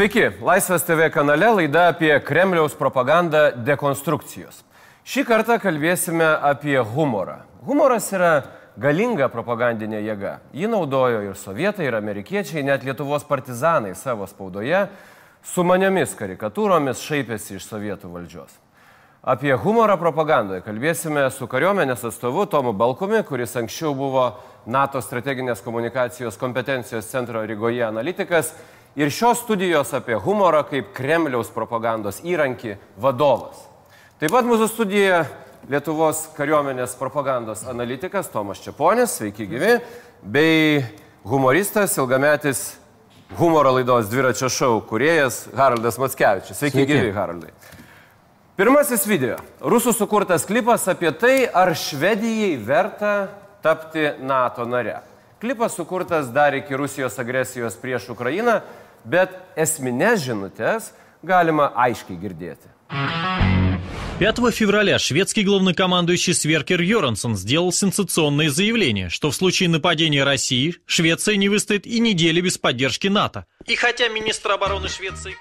Sveiki, Laisvės TV kanale laida apie Kremliaus propagandą dekonstrukcijos. Šį kartą kalbėsime apie humorą. Humoras yra galinga propagandinė jėga. Ji naudojo ir sovietai, ir amerikiečiai, net Lietuvos partizanai savo spaudoje su maniomis karikatūromis šaipėsi iš sovietų valdžios. Apie humorą propagandoje kalbėsime su kariuomenės atstovu Tomu Balkumi, kuris anksčiau buvo NATO strateginės komunikacijos kompetencijos centro Rygoje analitikas ir šios studijos apie humorą kaip Kremliaus propagandos įrankį vadovas. Taip pat mūsų studijoje Lietuvos kariuomenės propagandos analitikas Tomas Čiaponis, sveiki gyvi, bei humoristas, ilgametis humoro laidos dviračio šou kuriejas Haraldas Matskevičius. Sveiki, sveiki. gyvi, Haraldai. Pirmasis video. Rusų sukurtas klipas apie tai, ar Švedijai verta tapti NATO nare. Klipas sukurtas dar iki Rusijos agresijos prieš Ukrainą, bet esminės žinutės galima aiškiai girdėti. 5 февраля шведский главнокомандующий Сверкер Йорансон сделал сенсационное заявление, что в случае нападения России Швеция не выстоит и недели без поддержки НАТО. И хотя министр обороны Швеции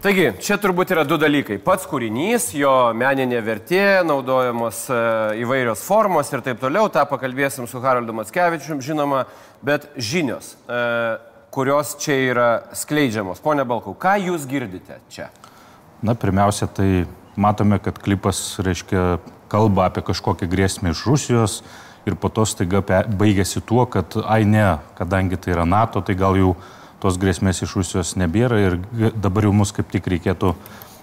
Taigi, čia turbūt yra du dalykai. Pats kūrinys, jo meninė vertė, naudojamos e, įvairios formos ir taip toliau, tą pakalbėsim su Haraldu Matskevičium, žinoma, bet žinios, e, kurios čia yra skleidžiamos. Pone Balkau, ką jūs girdite čia? Na, pirmiausia, tai matome, kad klipas, reiškia, kalba apie kažkokią grėsmę iš Rusijos ir po to staiga baigėsi tuo, kad, ai ne, kadangi tai yra NATO, tai gal jau... Jų tos grėsmės iš Rusijos nebėra ir dabar jau mus kaip tik reikėtų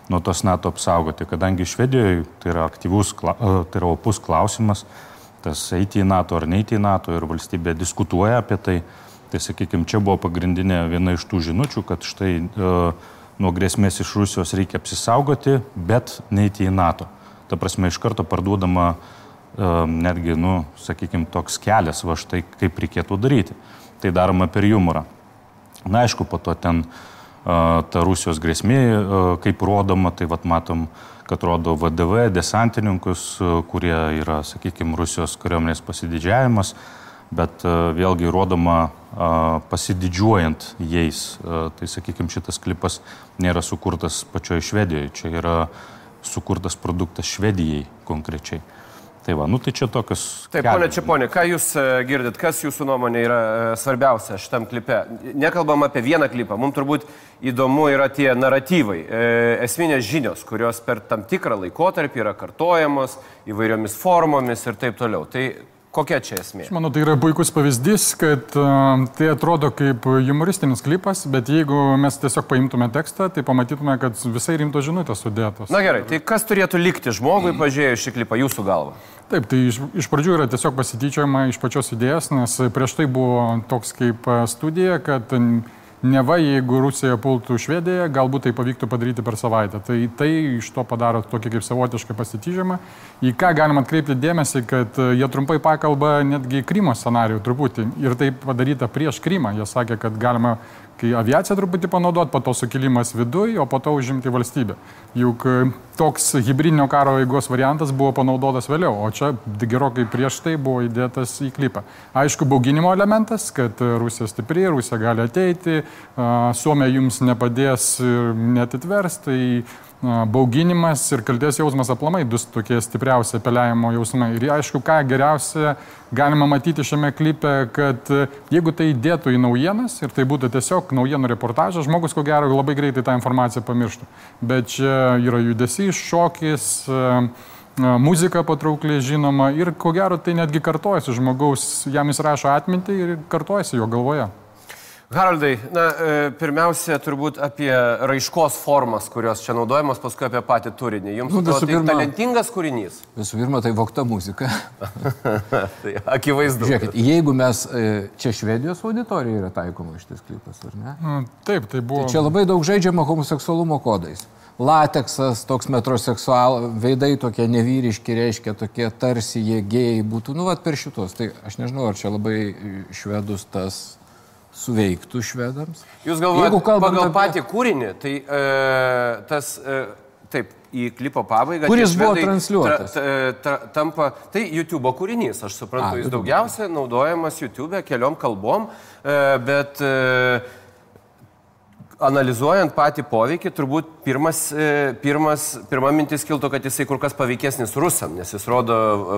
nuo tos NATO apsaugoti, kadangi Švedijoje tai yra aktyvus, e, tai yra opus klausimas, tas eiti į NATO ar neiti į NATO ir valstybė diskutuoja apie tai. Tai sakykime, čia buvo pagrindinė viena iš tų žinučių, kad štai e, nuo grėsmės iš Rusijos reikia apsisaugoti, bet neiti į NATO. Ta prasme, iš karto parduodama e, netgi, nu, sakykime, toks kelias, va štai kaip reikėtų daryti. Tai daroma per humorą. Na, aišku, po to ten ta Rusijos grėsmė, kaip rodoma, tai vat matom, kad rodo VDV, desantininkus, kurie yra, sakykime, Rusijos kariuomenės pasididžiavimas, bet vėlgi rodoma pasididžiuojant jais. Tai, sakykime, šitas klipas nėra sukurtas pačioje Švedijoje, čia yra sukurtas produktas Švedijai konkrečiai. Tai va, nu tai čia tokios. Taip, ponė Čiaponė, ką jūs e, girdit, kas jūsų nuomonė yra e, svarbiausia šitam klipe? Nekalbam apie vieną klipą, mums turbūt įdomu yra tie naratyvai, e, esminės žinios, kurios per tam tikrą laikotarpį yra kartojamos įvairiomis formomis ir taip toliau. Tai Kokia čia esmė? Aš manau, tai yra puikus pavyzdys, kad uh, tai atrodo kaip humoristinis klipas, bet jeigu mes tiesiog paimtume tekstą, tai pamatytume, kad visai rimtos žinutės sudėtos. Na gerai, tai kas turėtų likti žmogui pažiūrėjus šį klipą jūsų galva? Taip, tai iš, iš pradžių yra tiesiog pasityčiojama iš pačios idėjos, nes prieš tai buvo toks kaip studija, kad Neva, jeigu Rusija pultų Švediją, galbūt tai pavyktų padaryti per savaitę. Tai tai iš to padaro tokį kaip savotišką pasityžimą. Į ką galima atkreipti dėmesį, kad jie trumpai pakalba netgi Krymo scenarijų truputį. Ir tai padaryta prieš Krymą. Jie sakė, kad galima kai aviaciją truputį panaudot, po to sukilimas viduje, o po to užimti valstybę. Juk e, toks hybridinio karo eigos variantas buvo panaudotas vėliau, o čia gerokai prieš tai buvo įdėtas į klipą. Aišku, bauginimo elementas, kad Rusija stipri, Rusija gali ateiti, Suomija jums nepadės ir netitvers, tai bauginimas ir kalties jausmas aplamai du tokie stipriausi apeliavimo jausmai. Ir aišku, ką geriausia galima matyti šiame klipe, kad jeigu tai dėtų į naujienas ir tai būtų tiesiog naujienų reportažas, žmogus ko gero labai greitai tą informaciją pamirštų. Bet čia yra judesys, šokis, muzika patraukliai žinoma ir ko gero tai netgi kartojasi žmogaus, jam jis rašo atmintį ir kartojasi jo galvoje. Haraldai, na, e, pirmiausia, turbūt apie raiškos formas, kurios čia naudojamos, paskui apie patį turinį. Jums nu, atrodo, tai pirma, talentingas kūrinys? Visų pirma, tai vokta muzika. tai akivaizdu. Žiūrėkit, jeigu mes, e, čia Švedijos auditorija yra taikoma šitas klipas, ar ne? Nu, taip, tai buvo. Tai čia labai daug žaidžiama homoseksualumo kodais. Lateksas, toks metroseksual, veidai tokie nevyriški, reiškia tokie tarsi jie gėjai būtų, nu, vad per šitos. Tai aš nežinau, ar čia labai švedus tas suveiktų švedams. Jūs galvojate, pagal apie... patį kūrinį, tai e, tas, e, taip, į klipo pabaigą. Kuris buvo transliuotas? Ta, ta, ta, tampa, tai YouTube kūrinys, aš suprantu, A, jis daugiausia naudojamas YouTube keliom kalbom, e, bet e, analizuojant patį poveikį, turbūt pirmas, e, pirmas, pirma mintis kiltų, kad jisai kur kas paveikesnis rusam, nes jis rodo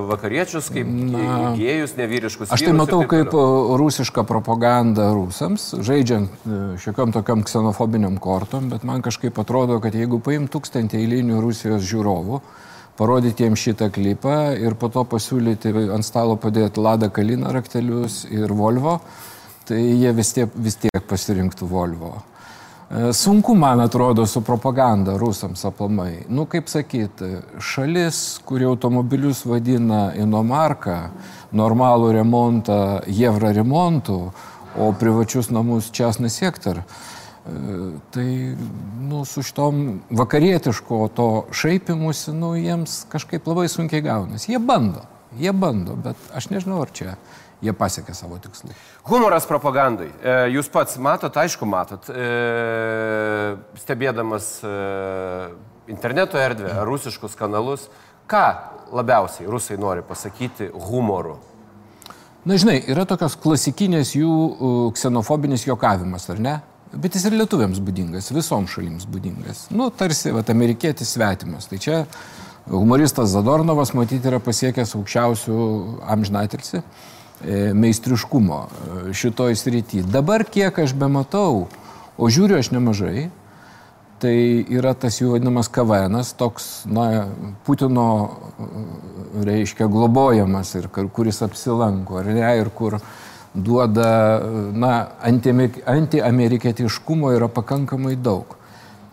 vakariečius kaip Na, gėjus, nevyriškus. Aš tai matau kaip toliau. rusišką propagandą rusams, žaidžiant e, šiokiam tokiam ksenofobiniam kortom, bet man kažkaip atrodo, kad jeigu paim tūkstantį eilinių Rusijos žiūrovų, parodyti jiems šitą klipą ir po to pasiūlyti ant stalo padėti Lada Kalina raktelius ir Volvo, tai jie vis tiek, vis tiek pasirinktų Volvo. E, sunku, man atrodo, su propaganda rusams aplamai. Nu, kaip sakyti, šalis, kuri automobilius vadina inomarka, normalų remontą jevra remontų, o privačius namus česnį sektor, e, tai nu, su šitom vakarietiško to šaipimusi, nu, jiems kažkaip labai sunkiai gaunasi. Jie bando, jie bando, bet aš nežinau, ar čia jie pasiekė savo tikslų. Humoras propagandai. E, jūs pats matot, aišku, matot, e, stebėdamas e, interneto erdvę, rusiškus kanalus, ką labiausiai rusai nori pasakyti humoru? Na, žinai, yra tokios klasikinės jų ksenofobinis jokavimas, ar ne? Bet jis ir lietuviams būdingas, visoms šalims būdingas. Nu, tarsi, va, amerikietis svetimas. Tai čia humoristas Zadornovas, matyti, yra pasiekęs aukščiausių amžinatilsi e, meistriškumo e, šitoj srity. Dabar kiek aš bematau, o žiūriu aš nemažai, tai yra tas jų vadinamas kavenas, toks, na, Putino, reiškia, globojamas ir kuris apsilanko, ar ne, ir kur duoda, na, antiamerikietiškumo anti yra pakankamai daug.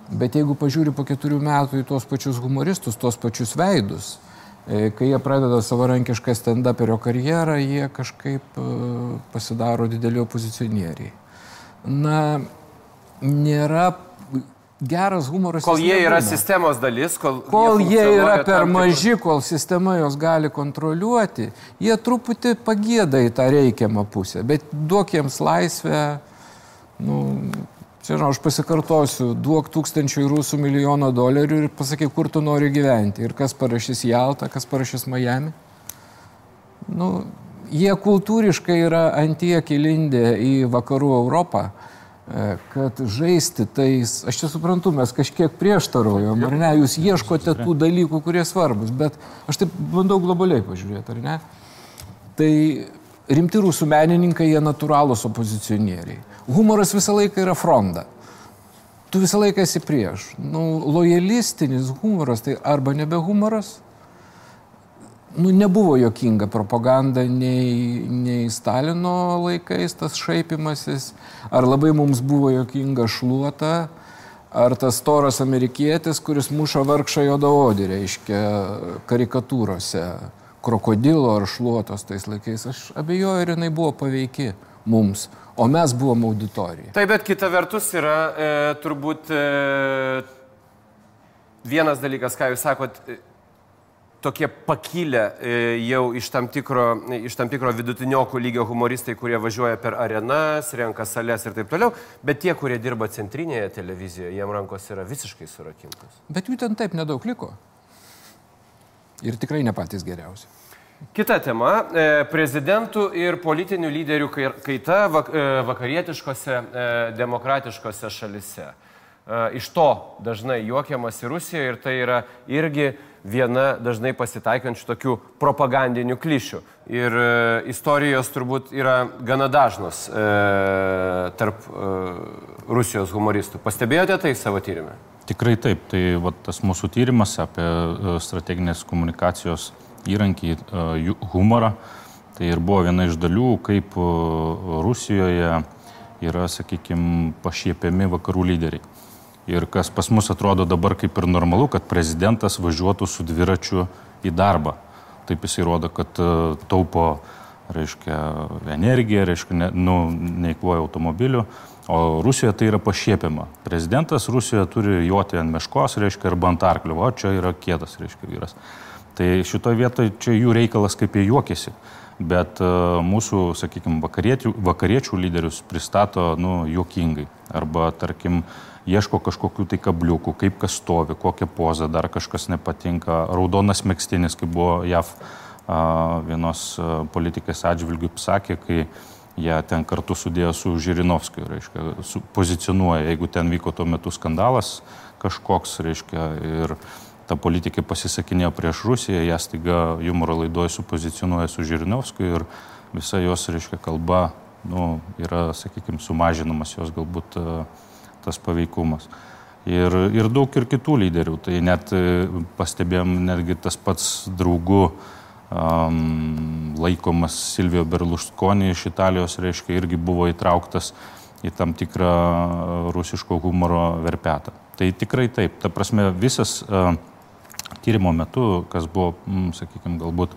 Bet jeigu pažiūri po keturių metų į tuos pačius humoristus, tuos pačius veidus, e, kai jie pradeda savarankišką stand-uperio karjerą, jie kažkaip e, pasidaro dideli opozicionieriai. Na, nėra geras humoras. Kol jie yra sistemos dalis, kol, kol jie, jie yra per maži, kol sistema jos gali kontroliuoti, jie truputį pagėda į tą reikiamą pusę, bet duok jiems laisvę, nu, čia žinau, aš pasikartosiu, duok tūkstančių rusų milijono dolerių ir pasakyk, kur tu nori gyventi ir kas parašys Jaltą, kas parašys Miami. Nu, jie kultūriškai yra antiek įlindę į vakarų Europą E, kad žaisti tais, aš čia suprantu, mes kažkiek prieštarojom, ar ne, jūs ieškote tų dalykų, kurie svarbus, bet aš taip bandau globaliai pažiūrėti, ar ne? Tai rimti rusų menininkai, jie natūralūs opozicionieriai. Humoras visą laiką yra fronda. Tu visą laiką esi prieš. Nu, lojalistinis humoras tai arba nebe humoras, nu, nebuvo jokinga propaganda nei, nei Stalino laikais tas šaipimasis, ar labai mums buvo jokinga šluota, ar tas toras amerikietis, kuris muša vargšą jodaodį, reiškia karikatūrose, krokodilo ar šluotos tais laikais. Aš abejoju, ar jinai buvo paveiki mums, o mes buvom auditorija. Taip, bet kita vertus yra e, turbūt e, vienas dalykas, ką jūs sakot, e, tokie pakilę e, jau iš tam tikro, iš tam tikro vidutiniokų lygio humoristai, kurie važiuoja per arenas, renka sales ir taip toliau, bet tie, kurie dirba centrinėje televizijoje, jiem rankos yra visiškai surakintos. Bet jų ten taip nedaug liko. Ir tikrai ne patys geriausi. Kita tema e, - prezidentų ir politinių lyderių kaita e, vakarietiškose demokratiškose šalise. Iš to dažnai juokiamasi Rusijoje ir tai yra irgi viena dažnai pasitaikančių tokių propagandinių klišių. Ir e, istorijos turbūt yra gana dažnos e, tarp e, Rusijos humoristų. Pastebėjote tai savo tyrimę? Tikrai taip. Tai va, tas mūsų tyrimas apie e, strateginės komunikacijos įrankį e, humorą, tai ir buvo viena iš dalių, kaip e, Rusijoje yra, sakykime, pašiepiami vakarų lyderiai. Ir kas pas mus atrodo dabar kaip ir normalu, kad prezidentas važiuotų su dviračiu į darbą. Taip jisai rodo, kad e, taupo, reiškia, energiją, reiškia, ne, nu, neįkvoja automobilių. O Rusijoje tai yra pašiepiama. Prezidentas Rusijoje turi joti ant meškos, reiškia, arba ant arklio. O čia yra kėdas, reiškia, vyras. Tai šitoje vietoje čia jų reikalas, kaip jie juokiasi. Bet uh, mūsų, sakykime, vakariečių, vakariečių lyderius pristato, nu, juokingai. Arba, tarkim, uh, ieško kažkokių tai kabliukų, kaip kas stovi, kokią pozą, dar kažkas nepatinka. Raudonas mėgstinis, kaip buvo JAV vienos politikės atžvilgių sakė, kai jie ten kartu sudėjo su Žirinovskiu, reiškia, pozicionuoja, jeigu ten vyko tuo metu skandalas kažkoks, reiškia, ir ta politikė pasisakinėjo prieš Rusiją, ją staiga humoro laidoje supozicionuoja su Žirinovskiu ir visa jos, reiškia, kalba, nu, yra, sakykime, sumažinamas jos galbūt uh, tas paveikumas. Ir, ir daug ir kitų lyderių. Tai net e, pastebėjom netgi tas pats draugų um, laikomas Silvio Berlusconi iš Italijos, reiškia, irgi buvo įtrauktas į tam tikrą rusiško humoro verpetą. Tai tikrai taip. Ta prasme, visas uh, tyrimo metu, kas buvo, mm, sakykime, galbūt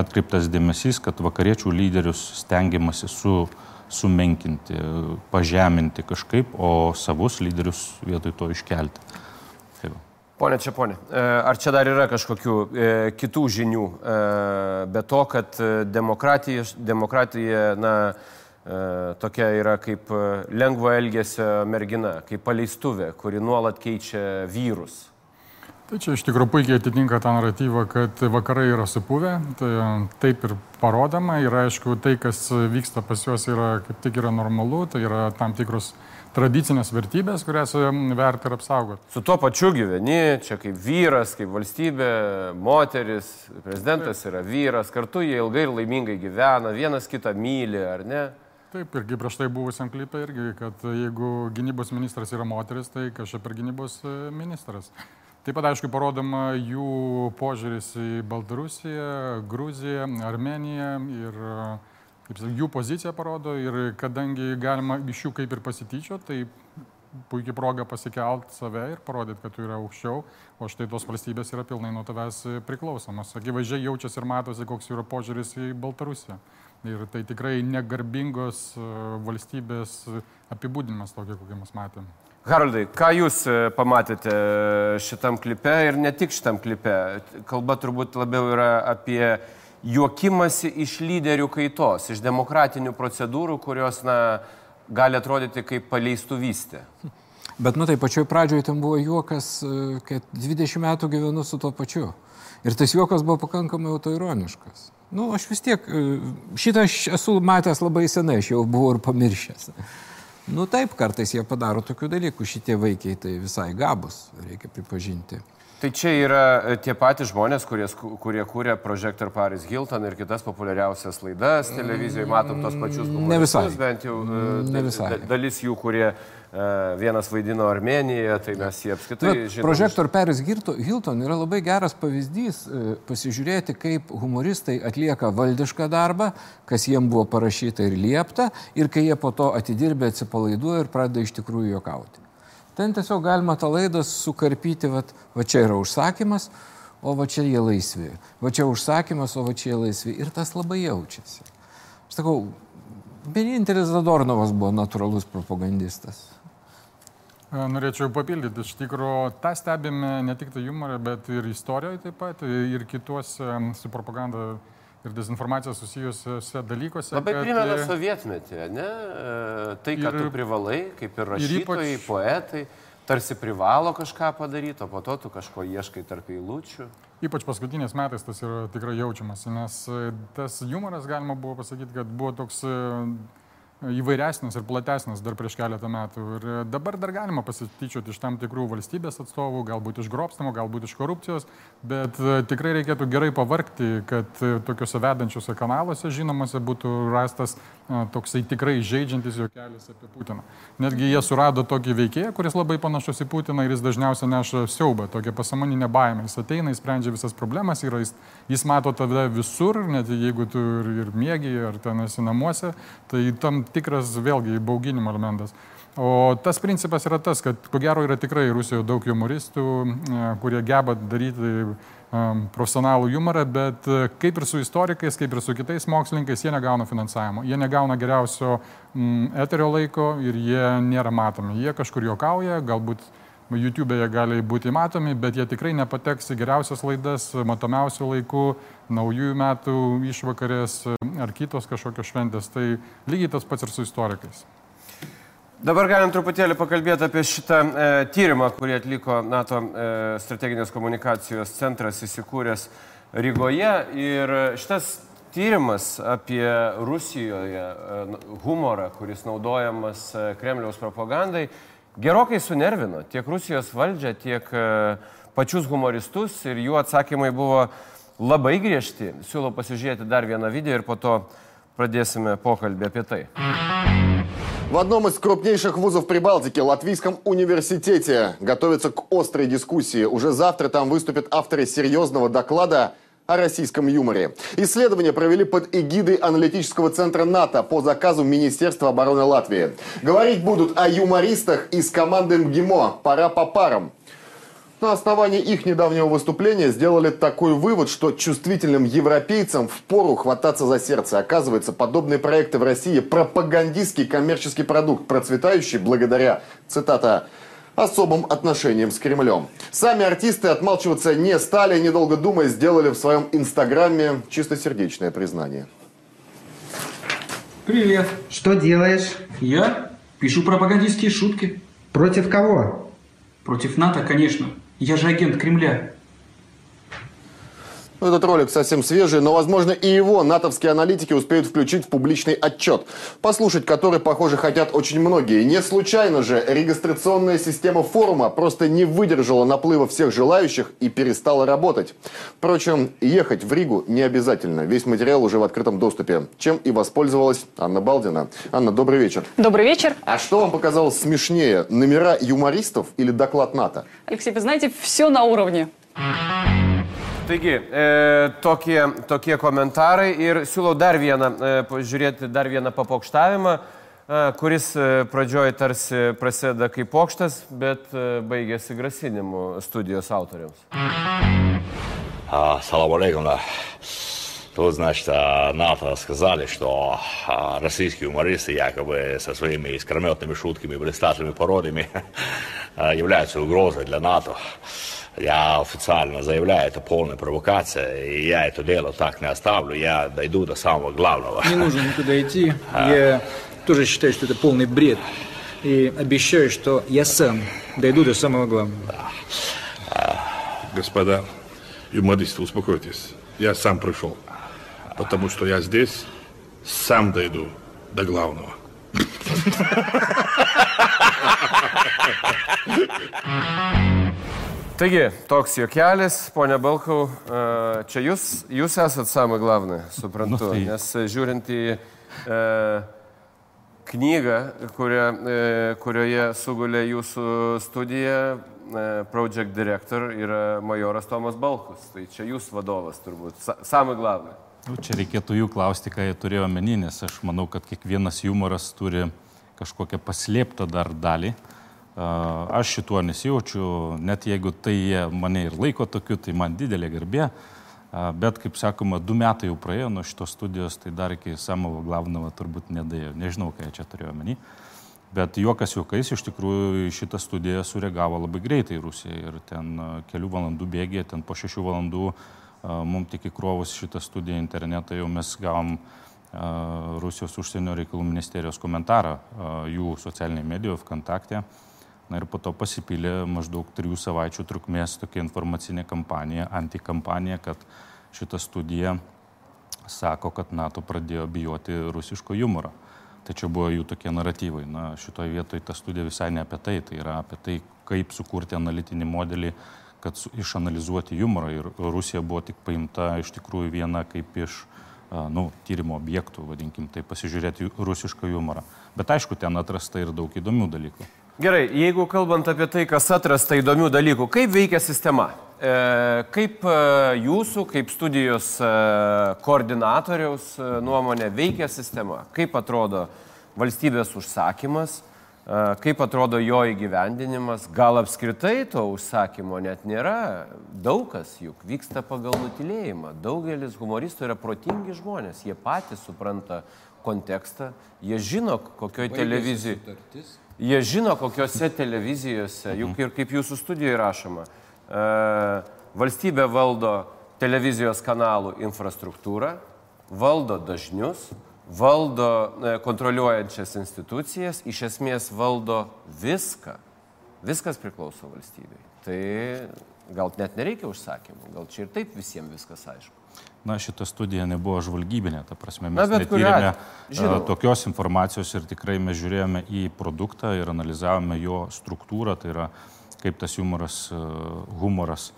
atkreiptas dėmesys, kad vakariečių lyderius stengiamasi su sumenkinti, pažeminti kažkaip, o savus lyderius vietoj to iškelti. Taip. Pone Čiaponė, e, ar čia dar yra kažkokių e, kitų žinių, e, be to, kad demokratija, demokratija na, e, tokia yra kaip lengvo elgesio mergina, kaip paleistuvė, kuri nuolat keičia vyrus? Tai čia iš tikrųjų puikiai atitinka tą naratyvą, kad vakarai yra supuvę, tai taip ir parodama ir aišku, tai, kas vyksta pas juos yra kaip tik yra normalu, tai yra tam tikros tradicinės vertybės, kurias verta ir apsaugoti. Su tuo pačiu gyveni, čia kaip vyras, kaip valstybė, moteris, prezidentas yra vyras, kartu jie ilgai ir laimingai gyvena, vienas kitą myli, ar ne? Taip, irgi prieš tai buvusiam klipė irgi, kad jeigu gynybos ministras yra moteris, tai kažkaip ir gynybos e, ministras. Taip pat, aišku, parodoma jų požiūris į Baltarusiją, Gruziją, Armeniją ir kaip jų poziciją parodo ir kadangi galima iš jų kaip ir pasityčio, tai puikiai proga pasikelt save ir parodyti, kad tu yra aukščiau, o štai tos valstybės yra pilnai nuo tavęs priklausomos. Akivaizdžiai jaučiasi ir matosi, koks yra požiūris į Baltarusiją. Ir tai tikrai negarbingos e, valstybės apibūdinimas tokio, kokį mes matėm. Haroldai, ką jūs e, pamatėte šitam klipe ir ne tik šitam klipe? Kalba turbūt labiau yra apie juokimasi iš lyderių kaitos, iš demokratinių procedūrų, kurios, na, gali atrodyti kaip paleistuvystė. Bet, nu, tai pačioj pradžioje ten buvo juokas, e, kad 20 metų gyvenu su tuo pačiu. Ir tas juokas buvo pakankamai autoironiškas. Nu, aš vis tiek, e, šitą aš esu matęs labai senai, aš jau buvau ir pamiršęs. Nu taip, kartais jie padaro tokių dalykų, šitie vaikiai tai visai gabus, reikia pripažinti. Tai čia yra e, tie patys žmonės, kurie, kurie kūrė Projector Paris Hilton ir kitas populiariausias laidas televizijoje, matom tos pačius ne visai. bent jau e, ne visai. dalis jų, kurie uh, vienas vaidino Armenijoje, tai mes jį apskritai žinome. Projector Paris Hilton yra labai geras pavyzdys uh, pasižiūrėti, kaip humoristai atlieka valdišką darbą, kas jiem buvo parašyta ir liepta, ir kai jie po to atidirbė atsipalaiduoja ir pradeda iš tikrųjų juokauti. Ten tiesiog galima tą laidą sukarpyti, va, va čia yra užsakymas, o va čia jie laisvi. Va čia užsakymas, o va čia jie laisvi. Ir tas labai jaučiasi. Aš sakau, vienintelis Zadornovas buvo natūralus propagandistas. Norėčiau papildyti, iš tikrųjų, tą stebime ne tik tai humorą, bet ir istorijoje taip pat, ir kituose su propaganda ir dezinformacija susijusiuose dalykuose. Labai kad... primena e, sovietmetį, ne? E, tai, ką ir, tu privalai, kaip ir rašytojai, ir ypač... poetai, tarsi privalo kažką padaryti, o po to tu kažko ieškai tarp eilučių. Ypač paskutiniais metais tas yra tikrai jaučiamas, nes e, tas humoras, galima buvo pasakyti, kad buvo toks įvairesnis ir platesnis dar prieš keletą metų. Ir dabar dar galima pasityčioti iš tam tikrų valstybės atstovų, galbūt iš grobstamo, galbūt iš korupcijos, bet e, tikrai reikėtų gerai pavarkti, kad e, tokiuose vedančiuose kanaluose žinomose būtų rastas e, toksai tikrai žaidžiantis juokelis apie Putiną. Netgi jie surado tokį veikėją, kuris labai panašus į Putiną ir jis dažniausiai neša siaubą, tokią pasamoninę baimę. Jis ateina, jis sprendžia visas problemas, yra, jis, jis mato tave visur, net jeigu tu ir, ir mėgi, ar ten esi namuose, tai tam tikras vėlgi bauginimo elementas. O tas principas yra tas, kad ko gero yra tikrai Rusijoje daug humoristų, e, kurie geba daryti e, profesionalų humorą, bet e, kaip ir su istorikais, kaip ir su kitais mokslininkais, jie negauna finansavimo. Jie negauna geriausio eterio laiko ir jie nėra matomi. Jie kažkur juokauja, galbūt YouTube'e gali būti matomi, bet jie tikrai nepateks į geriausias laidas, matomiausių laikų, naujųjų metų išvakarės ar kitos kažkokios šventės. Tai lygiai tas pats ir su istorikais. Dabar galim truputėlį pakalbėti apie šitą e, tyrimą, kurį atliko NATO e, strateginės komunikacijos centras įsikūręs Rygoje. Ir šitas tyrimas apie Rusijoje e, humorą, kuris naudojamas e, Kremliaus propagandai, gerokai sunervino tiek Rusijos valdžią, tiek e, pačius humoristus ir jų atsakymai buvo labai griežti. Siūlau pasižiūrėti dar vieną video ir po to pradėsime pokalbį apie tai. В одном из крупнейших вузов Прибалтики, Латвийском университете, готовится к острой дискуссии. Уже завтра там выступят авторы серьезного доклада о российском юморе. Исследование провели под эгидой аналитического центра НАТО по заказу Министерства обороны Латвии. Говорить будут о юмористах из команды МГИМО «Пора по парам». На основании их недавнего выступления сделали такой вывод, что чувствительным европейцам впору хвататься за сердце. Оказывается, подобные проекты в России – пропагандистский коммерческий продукт, процветающий благодаря, цитата, особым отношением с Кремлем. Сами артисты отмалчиваться не стали, недолго думая, сделали в своем инстаграме чистосердечное признание. Привет. Что делаешь? Я пишу пропагандистские шутки. Против кого? Против НАТО, конечно. Я же агент Кремля. Этот ролик совсем свежий, но, возможно, и его натовские аналитики успеют включить в публичный отчет, послушать который, похоже, хотят очень многие. Не случайно же регистрационная система форума просто не выдержала наплыва всех желающих и перестала работать. Впрочем, ехать в Ригу не обязательно. Весь материал уже в открытом доступе, чем и воспользовалась Анна Балдина. Анна, добрый вечер. Добрый вечер. А что вам показалось смешнее, номера юмористов или доклад НАТО? Алексей, вы знаете, все на уровне. Taigi, e, tokie, tokie komentarai ir siūlau dar vieną, e, pažiūrėti dar vieną papokštavimą, e, kuris e, pradžioj tarsi prasideda kaip pokštas, bet e, baigėsi grasinimu studijos autoriams. А, Салам алейкум, да. Тут, значит, а, НАТО сказали, что а, российские юмористы якобы со своими искрометными шутками, блистательными пародиями а, являются угрозой для НАТО. Я официально заявляю, это полная провокация, и я это дело так не оставлю, я дойду до самого главного. Не нужно никуда идти. Я тоже считаю, что это полный бред. И обещаю, что я сам дойду до самого главного. Господа юмористы, успокойтесь. Я сам пришел. Потому что я здесь сам дойду до главного. Taigi, toks juokelis, ponia Balkau, e, čia jūs, jūs esat samai glavnai, suprantu, Nu, tai- nes žiūrint į e, knygą, kurio, e, kurioje sugulė jūsų studija, e, Project Director yra majoras Tomas Balkus, tai čia jūs vadovas turbūt, sa, samai glavnai. Nu, čia reikėtų jų klausti, ką jie turėjo omeny, nes aš manau, kad kiekvienas humoras turi kažkokią paslėptą dar dalį. Aš šituo nesijaučiu, net jeigu tai jie mane ir laiko tokiu, tai man didelė garbė. Bet, kaip sakoma, du metai jau praėjo nuo šitos studijos, tai dar iki Samovo Glavnovo turbūt nedėjo. Nežinau, ką jie čia turėjo omeny. Bet juokas juokais, iš tikrųjų šitą studiją sureagavo labai greitai Rusija ir ten kelių valandų bėgė, ten po šešių valandų mums tik įkrovus šitą studiją internetą jau mes gavom Rusijos užsienio reikalų ministerijos komentarą jų socialinėje medijoje, VKontakte. Na ir po to pasipylė maždaug trijų savaičių trukmės tokia informacinė kampanija, antikampanija, kad šita studija sako, kad NATO pradėjo bijoti rusiško humoro. Čia buvo jų tokie naratyvai. Na, šitoje vietoje ta studija visai ne apie tai, tai yra apie tai, kaip sukurti analitinį modelį, kad su, išanalizuoti humorą. Ir Rusija buvo tik paimta iš tikrųjų viena kaip iš nu, tyrimo objektų, vadinkim, tai pasižiūrėti rusišką humorą. Bet aišku, ten atrasta ir daug įdomių dalykų. Gerai, jeigu kalbant apie tai, kas atrasta įdomių dalykų, kaip veikia sistema? E, kaip e, jūsų, kaip studijos e, koordinatoriaus nuomonė veikia sistema? Kaip atrodo valstybės užsakymas? Kaip atrodo jo įgyvendinimas? Gal apskritai to užsakymo net nėra? Daug kas juk vyksta pagal nutilėjimą. Daugelis humoristų yra protingi žmonės. Jie patys supranta kontekstą, jie žino, kokioje televizijoje. Jie žino, kokiuose televizijose, juk ir kaip jūsų studijoje rašoma, e, valstybė valdo televizijos kanalų infrastruktūrą, valdo dažnius, valdo e, kontroliuojančias institucijas, iš esmės valdo viską. Viskas priklauso valstybei. Tai gal net nereikia užsakymų, gal čia ir taip visiems viskas aišku. Na, šita studija nebuvo žvalgybinė, ta prasme, mes netyrėme a, tokios informacijos ir tikrai mes žiūrėjome į produktą ir analizavome jo struktūrą, tai yra kaip tas humoras, a, humoras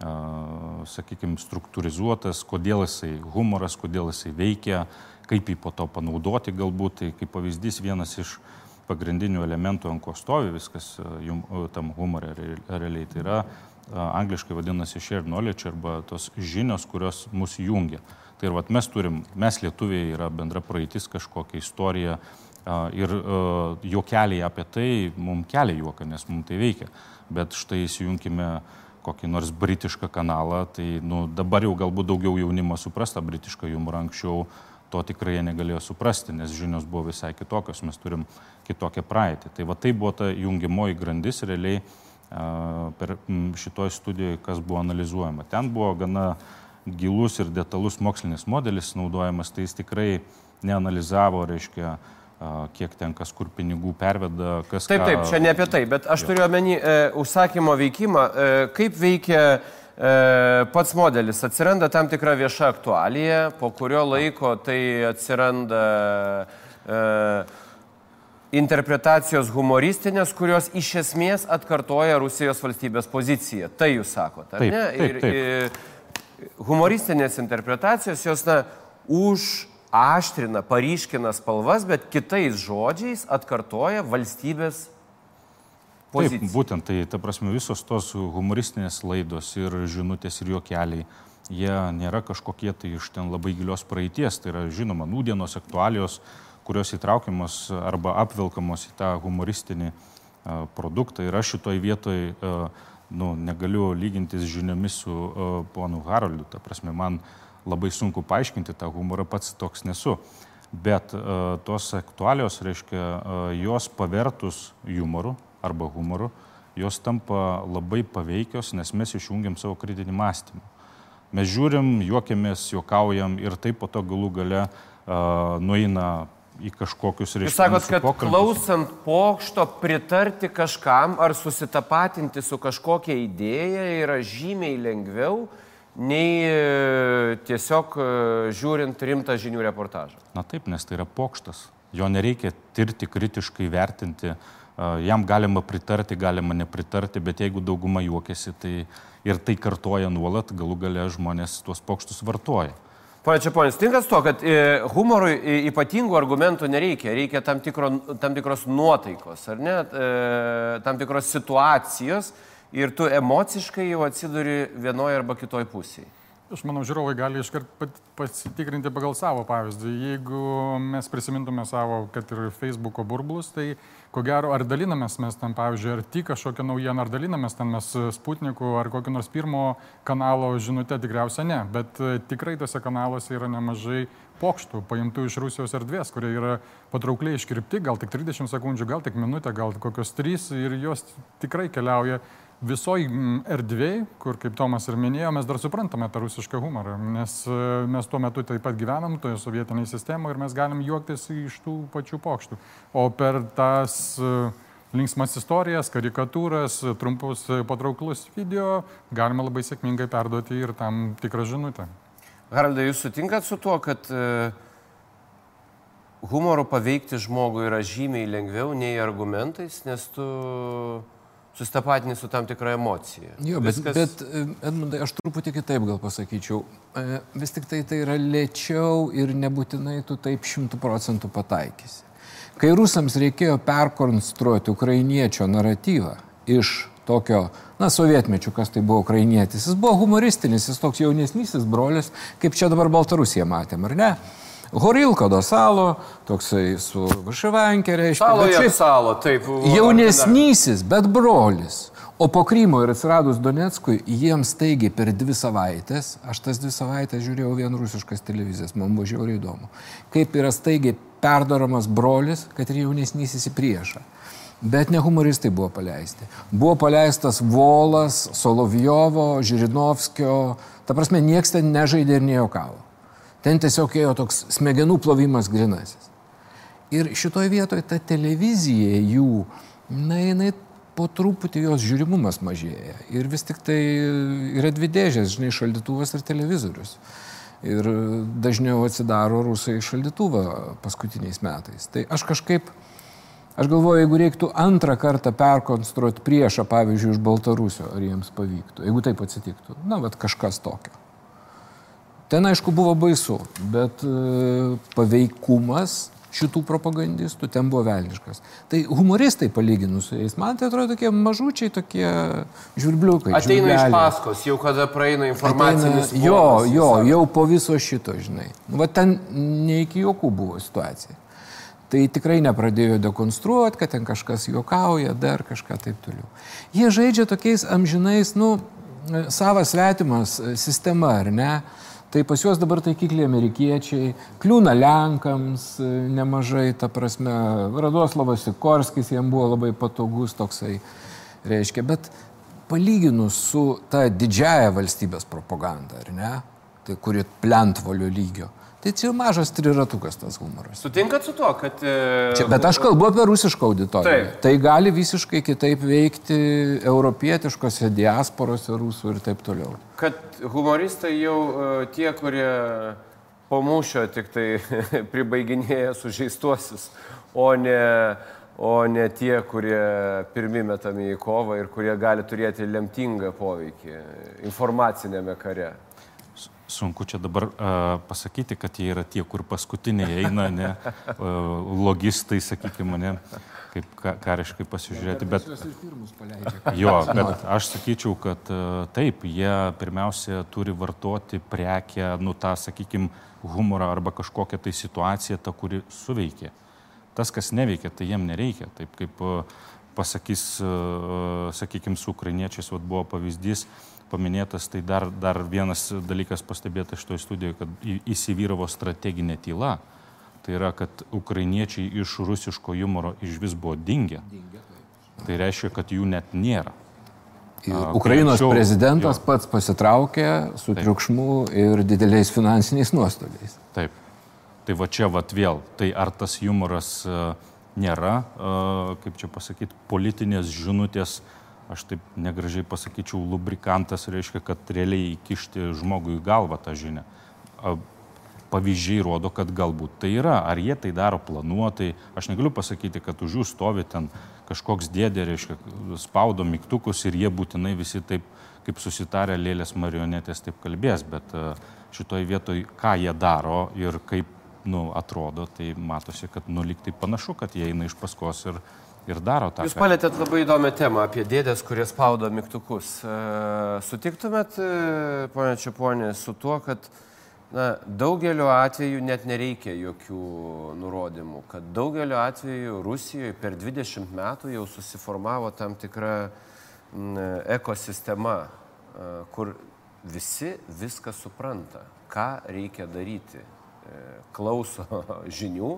sakykime, struktūrizuotas, kodėl jisai humoras, kodėl jisai veikia, kaip jį po to panaudoti galbūt. Tai kaip pavyzdys vienas iš pagrindinių elementų, ant ko stovi viskas tam humore re- realiai, tai yra a, angliškai vadinasi shared knowledge arba tos žinios, kurios mus jungia. Tai ir vat mes turim, mes lietuviai yra bendra praeitis, kažkokia istorija ir juokeliai apie tai mums kelia juoką, nes mums tai veikia. Bet štai įsijunkime kokį nors britišką kanalą, tai nu, dabar jau galbūt daugiau jaunimo supras tą britišką humorą, anksčiau to tikrai jie negalėjo suprasti, nes žinios buvo visai kitokios, mes turim kitokią praeitį. Tai va tai buvo ta jungimoji grandis realiai per šitoj studijoje, kas buvo analizuojama. Ten buvo gana gilus ir detalus mokslinis modelis naudojamas, tai jis tikrai neanalizavo, reiškia, kiek ten kas kur pinigų perveda, kas Taip, ką- taip, čia ne apie tai, bet aš turiu omeny e, užsakymo veikimą, e, kaip veikia e, pats modelis atsiranda tam tikra vieša aktualija, po kurio laiko tai atsiranda e, interpretacijos humoristinės, kurios iš esmės atkartoja Rusijos valstybės poziciją. Tai jūs sakote, ar Taip, ne? taip, taip. Ir, humoristinės interpretacijos jos, na, užaštrina, paryškina spalvas, bet kitais žodžiais atkartoja valstybės Taip, poziciją. būtent tai, ta prasme, visos tos humoristinės laidos ir žinutės ir juokeliai, jie nėra kažkokie tai iš ten labai gilios praeities, tai yra žinoma, nūdienos aktualijos, kurios įtraukiamos arba apvilkamos į tą humoristinį produktą. Ir aš šitoj vietoj nu, negaliu lygintis žiniomis su ponu Haroldu, ta prasme, man labai sunku paaiškinti tą humorą, pats toks nesu. Bet tos aktualios, reiškia, jos pavertus humoru arba humoru, jos tampa labai paveikios, nes mes išjungiam savo kritinį mąstymą. Mes žiūrim, juokiamės, juokaujam ir taip po to galų gale uh, nueina į kažkokius Jūs reiškia. sakot, kad pokalbius. klausant pokšto pritarti kažkam ar susitapatinti su kažkokia idėja yra žymiai lengviau nei e, tiesiog e, žiūrint rimtą žinių reportažą. Na taip, nes tai yra pokštas. Jo nereikia tirti, kritiškai vertinti. A, Jam galima pritarti, galima nepritarti, bet jeigu dauguma juokiasi tai ir tai kartoja nuolat, galų gale žmonės tuos pokštus vartoja. Pane Čiaponis, tinkas to, kad e, humorui e, ypatingų argumentų nereikia, reikia tam, tikro, tam tikros nuotaikos, ar ne, e, tam tikros situacijos ir tu emociškai jau atsiduri vienoje arba kitoje pusėje. Aš manau, žiūrovai gali iškart pasitikrinti pagal savo pavyzdį. Jeigu mes prisimintume savo, kad ir Facebook'o burblus, tai ko gero, ar dalinamės mes ten, pavyzdžiui, ar tik kažkokią naujieną, ar dalinamės ten mes Sputniku, ar kokio nors pirmo kanalo žinutę, tikriausiai ne. Bet e, tikrai tose kanaluose yra nemažai pokštų paimtų iš Rusijos erdvės, kurie yra patraukliai iškirpti, gal tik 30 sekundžių, gal tik minutę, gal kokios 3 ir jos tikrai keliauja visoj mm, erdvėj, kur, kaip Tomas ir minėjo, mes dar suprantame tą rusišką humorą, nes e, mes tuo metu taip pat gyvenam toje sovietinėje sistemoje ir mes galim juoktis iš tų pačių pokštų. O per tas e, linksmas istorijas, karikatūras, trumpus e, patrauklus video galima labai sėkmingai perduoti ir tam tikrą žinutę. Haraldai, jūs sutinkat su tuo, kad humoru paveikti žmogų yra žymiai lengviau nei argumentais, nes tu susitapatini su tam tikra emocija. Jo, bet, Viskas- bet e, Edmundai, aš truputį kitaip gal pasakyčiau. E, Vis tik tai tai yra lėčiau ir nebūtinai tu taip šimtų procentų pataikysi. Kai rusams reikėjo perkonstruoti ukrainiečio naratyvą iš tokio, na, sovietmečių, kas tai buvo ukrainietis, jis buvo humoristinis, jis toks jaunesnysis brolis, kaip čia dabar Baltarusiją matėm, ar ne? Horilko do salo, toksai su Vašivankė, reiškia. Salo šiaip- salo, taip. Jaunesnysis, bet brolis. O po Krymo ir atsiradus Donetskui, jiems taigi per dvi savaitės, aš tas dvi savaitės žiūrėjau vien rusiškas televizijas, man buvo žiauriai įdomu, kaip yra staigiai perdaromas brolis, kad ir jaunesnysis į priešą. Bet ne humoristai buvo paleisti. Buvo paleistas Volas, Solovjovo, Žirinovskio. Ta prasme, nieks ten nežaidė ir nejaukavo. Ten tiesiog ėjo toks smegenų plovimas grinasis. Ir šitoje vietoje ta televizija jų, na, jinai po truputį jos žiūrimumas mažėja. Ir vis tik tai yra dvi dėžės, žinai, šaldytuvas ir televizorius. Ir dažniau atsidaro rusai šaldytuvą paskutiniais metais. Tai aš kažkaip, aš galvoju, jeigu reiktų antrą kartą perkonstruoti priešą, pavyzdžiui, iš Baltarusio, ar jiems pavyktų, jeigu taip atsitiktų, na, bet kažkas tokio. Ten aišku buvo baisu, bet e, paveikumas šitų propagandistų ten buvo velniškas. Tai humoristai palyginus su jais, man tai atrodo tokie mažučiai, tokie žvirbliukai. Ateina iš žvirbleliai. paskos, jau kada praeina informacinis. Ateina, jo, jo, jau po viso šito, žinai. Nu, Va ten ne iki juokų buvo situacija. Tai tikrai nepradėjo dekonstruoti, kad ten kažkas juokauja, dar kažką taip toliau. Jie žaidžia tokiais amžinais, nu, savas svetimas e, sistema, ar ne? Tai pas juos dabar taikikliai amerikiečiai, kliūna Lenkams e, nemažai, ta prasme, Radoslavas Sikorskis jam buvo labai patogus toksai, reiškia, bet palyginus su ta didžiaja valstybės propaganda, ar ne, tai kuri plentvolio lygio, Tai čia mažas triratukas tas humoras. Sutinkat su tuo, kad... E, čia, bet aš kalbu apie rusišką auditoriją. Taip. Tai gali visiškai kitaip veikti europietiškose diasporose rusų ir taip toliau. Kad humoristai jau e, tie, kurie po mūšio tik tai pribaiginėja sužeistuosius, o ne, o ne tie, kurie pirmi metami į kovą ir kurie gali turėti lemtingą poveikį informacinėme kare sunku čia dabar uh, pasakyti, kad jie yra tie, kur paskutiniai eina, ne, uh, logistai, sakykime, ne, kaip ka, kariškai pasižiūrėti. Bet, jo, bet aš sakyčiau, kad uh, taip, jie pirmiausia turi vartoti prekę, nu tą, sakykime, humorą arba kažkokią tai situaciją, tą, kuri suveikia. Tas, kas neveikia, tai jiem nereikia. Taip kaip uh, pasakys, sakykime, su ukrainiečiais, vad buvo pavyzdys, paminėtas, tai dar, dar vienas dalykas pastebėtas šitoje studijoje, kad įsivyravo strateginė tyla. Tai yra, kad ukrainiečiai iš rusiško humoro iš vis buvo dingę. Tai reiškia, kad jų net nėra. Ukrainos anksčiau, prezidentas jo. pats pasitraukė su Taip. triukšmu ir dideliais finansiniais nuostoliais. Taip. Tai va čia va vėl, tai ar tas humoras uh, nėra, uh, kaip čia pasakyti, politinės žinutės uh, aš taip negražiai pasakyčiau, lubrikantas reiškia, kad realiai įkišti žmogui į galvą tą žinią. Pavyzdžiai rodo, kad galbūt tai yra. Ar jie tai daro planuotai, aš negaliu pasakyti, kad už jų stovi ten kažkoks dėdė, reiškia, spaudo mygtukus ir jie būtinai visi taip, kaip susitarę lėlės marionetės, taip kalbės, bet šitoj vietoj, ką jie daro ir kaip nu, atrodo, tai matosi, kad nuliktai panašu, kad jie eina iš paskos ir, ir daro tą. Jūs palėtėt labai įdomią temą apie dėdės, kurie spaudo mygtukus. E, sutiktumėt, e, ponia Čiaponė, su tuo, kad na, daugeliu atveju net nereikia jokių nurodymų, kad daugeliu atveju Rusijoje per 20 metų jau susiformavo tam tikra ekosistema, e, kur visi viską supranta, ką reikia daryti. Klauso žinių,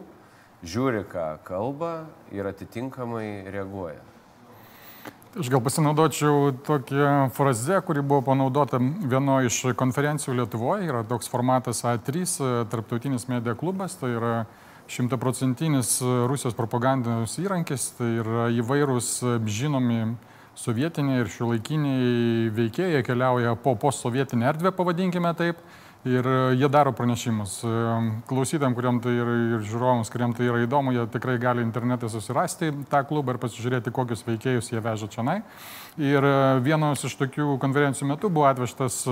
žiūri, ką kalba ir atitinkamai reaguoja. Aš gal pasinaudočiau tokią frazę, kuri buvo panaudota vienoje iš konferencijų Lietuvoje. Yra toks formatas A3, tarptautinis medija klubas, tai yra šimtaprocentinis Rusijos propagandos įrankis, tai yra įvairūs žinomi sovietiniai ir šiuolaikiniai veikėjai keliauja po postsovietinę erdvę, pavadinkime taip Ir e, jie daro pranešimus. E, klausytam, kuriam tai yra ir žiūrovams, kuriam tai yra įdomu, jie tikrai gali internete susirasti tą klubą ir pasižiūrėti, kokius veikėjus jie veža čia. Ir e, vienos iš tokių konferencijų metu buvo atvežtas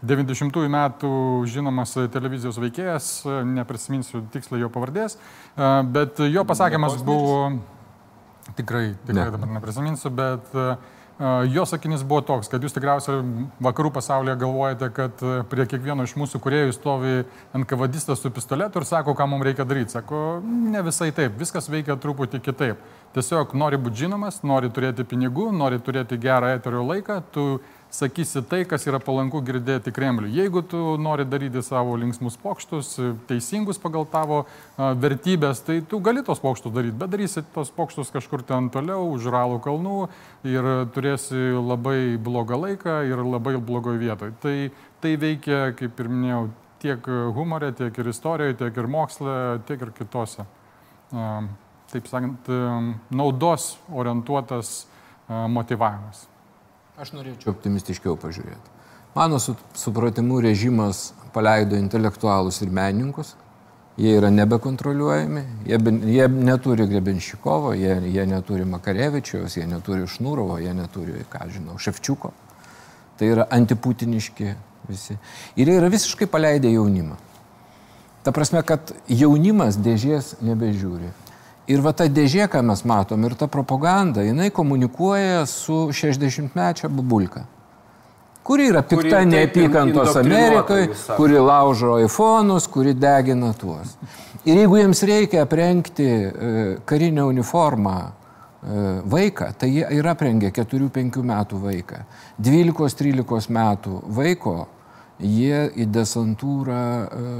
90-ųjų metų žinomas televizijos veikėjas, neprisiminsiu tiksliai jo pavardės, bet jo pasakymas buvo, tikrai, tikrai dabar neprisiminsiu, bet uh, Jo sakinys buvo toks, kad jūs tikriausiai vakarų pasaulyje galvojate, kad prie kiekvieno iš mūsų kuriejų stovi NKVDistas su pistoletu ir sako, ką mums reikia daryti. Sako, ne visai taip, viskas veikia truputį kitaip. Tiesiog nori būti žinomas, nori turėti pinigų, nori turėti gerą eterio laiką, tu sakysi tai, kas yra palanku girdėti Kremliui. Jeigu tu nori daryti savo linksmus pokštus, teisingus pagal tavo vertybės, tai tu gali tos pokštus daryti, bet darysi tos pokštus kažkur ten toliau, už Uralo kalnų ir turėsi labai blogą laiką ir labai blogoje vietoje. Tai, tai veikia, kaip ir minėjau, tiek humorė, tiek ir istorijoje, tiek ir moksle, tiek ir kitose. Taip sakant, naudos orientuotas motivavimas. Aš norėčiau optimistiškiau pažiūrėti. Mano supratimu režimas paleido intelektualus ir menininkus, jie yra nebekontroliuojami, jie, jie neturi Grebenšikovo, jie, jie neturi Makarevičiaus, jie neturi Šnūrovo, jie neturi, ką žinau, Ševčiuko. Tai yra antiputiniški visi. Ir jie yra visiškai paleidę jaunimą. Ta prasme, kad jaunimas dėžės nebežiūri. Ir va ta dėžė, ką mes matom, ir ta propaganda, jinai komunikuoja su 60-mečia bubulka, kuri yra pikta kuri neapykantos Amerikai, kuri laužo iPhone'us, kuri degina tuos. Ir jeigu jiems reikia aprengti e, karinę uniformą e, vaiką, tai jie ir aprengia 4-5 metų vaiką. 12-13 metų vaiko jie į desantūrą e,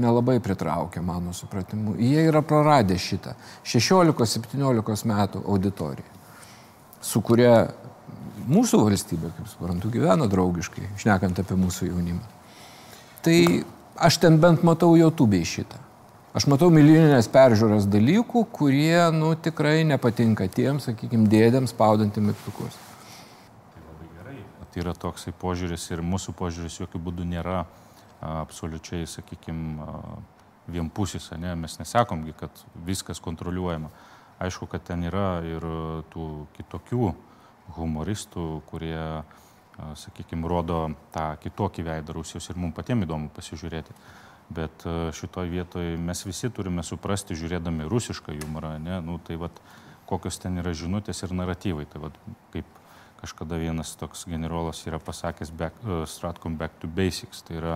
nelabai pritraukia, mano supratimu. Jie yra praradę šitą 16-17 metų auditoriją, su kuria mūsų valstybė, kaip suprantu, gyvena draugiškai, šnekant apie mūsų jaunimą. Tai aš ten bent matau YouTube šitą. Aš matau milijoninės peržiūros dalykų, kurie, nu, tikrai nepatinka tiems, sakykime, dėdėms spaudantį mygtukus. Tai yra toksai požiūris ir mūsų požiūris jokių būdų nėra absoliučiai, sakykime, vienpusis, ne? mes nesakomgi, kad viskas kontroliuojama. Aišku, kad ten yra ir tų kitokių humoristų, kurie, sakykime, rodo tą kitokį veidą Rusijos ir mums patiems įdomu pasižiūrėti. Bet šitoje vietoje mes visi turime suprasti, žiūrėdami rusišką humorą, ne? nu, tai vat, kokios ten yra žinutės ir naratyvai. Tai vat, kaip kažkada vienas toks generolas yra pasakęs back, uh, Stratcom back to basics. Tai yra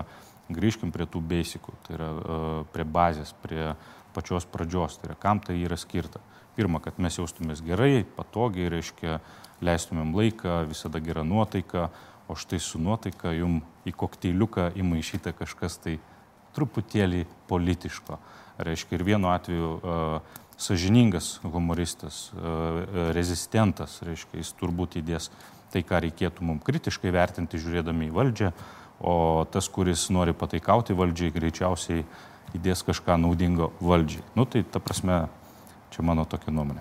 grįžkim prie tų basicų, tai yra uh, prie bazės, prie pačios pradžios, tai yra kam tai yra skirta. Pirma, kad mes jaustumės gerai, patogiai, reiškia, leistumėm laiką, visada gerą nuotaiką, o štai su nuotaika jum į kokteiliuką įmaišyta kažkas tai truputėlį politiško. Reiškia, ir vienu atveju uh, sažiningas humoristas, uh, rezistentas, reiškia, jis turbūt įdės tai, ką reikėtų mums kritiškai vertinti, žiūrėdami į valdžią, o tas, kuris nori pataikauti valdžiai, greičiausiai įdės kažką naudingo valdžiai. Nu, tai ta prasme, Čia mano tokia nuomonė.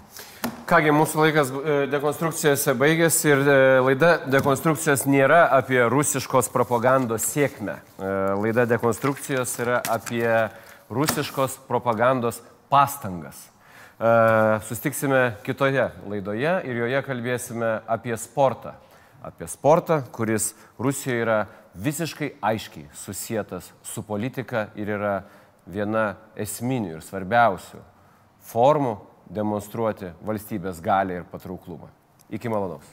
Kągi, mūsų laikas e, dekonstrukcijose baigėsi ir e, laida dekonstrukcijos nėra apie rusiškos propagandos sėkmę. E, laida dekonstrukcijos yra apie rusiškos propagandos pastangas. Sustiksime kitoje laidoje ir joje kalbėsime apie sportą. Apie sportą, kuris Rusijoje yra visiškai aiškiai susijęs su politika ir yra viena esminių ir svarbiausių formų demonstruoti valstybės galę ir patrauklumą. Iki malonaus.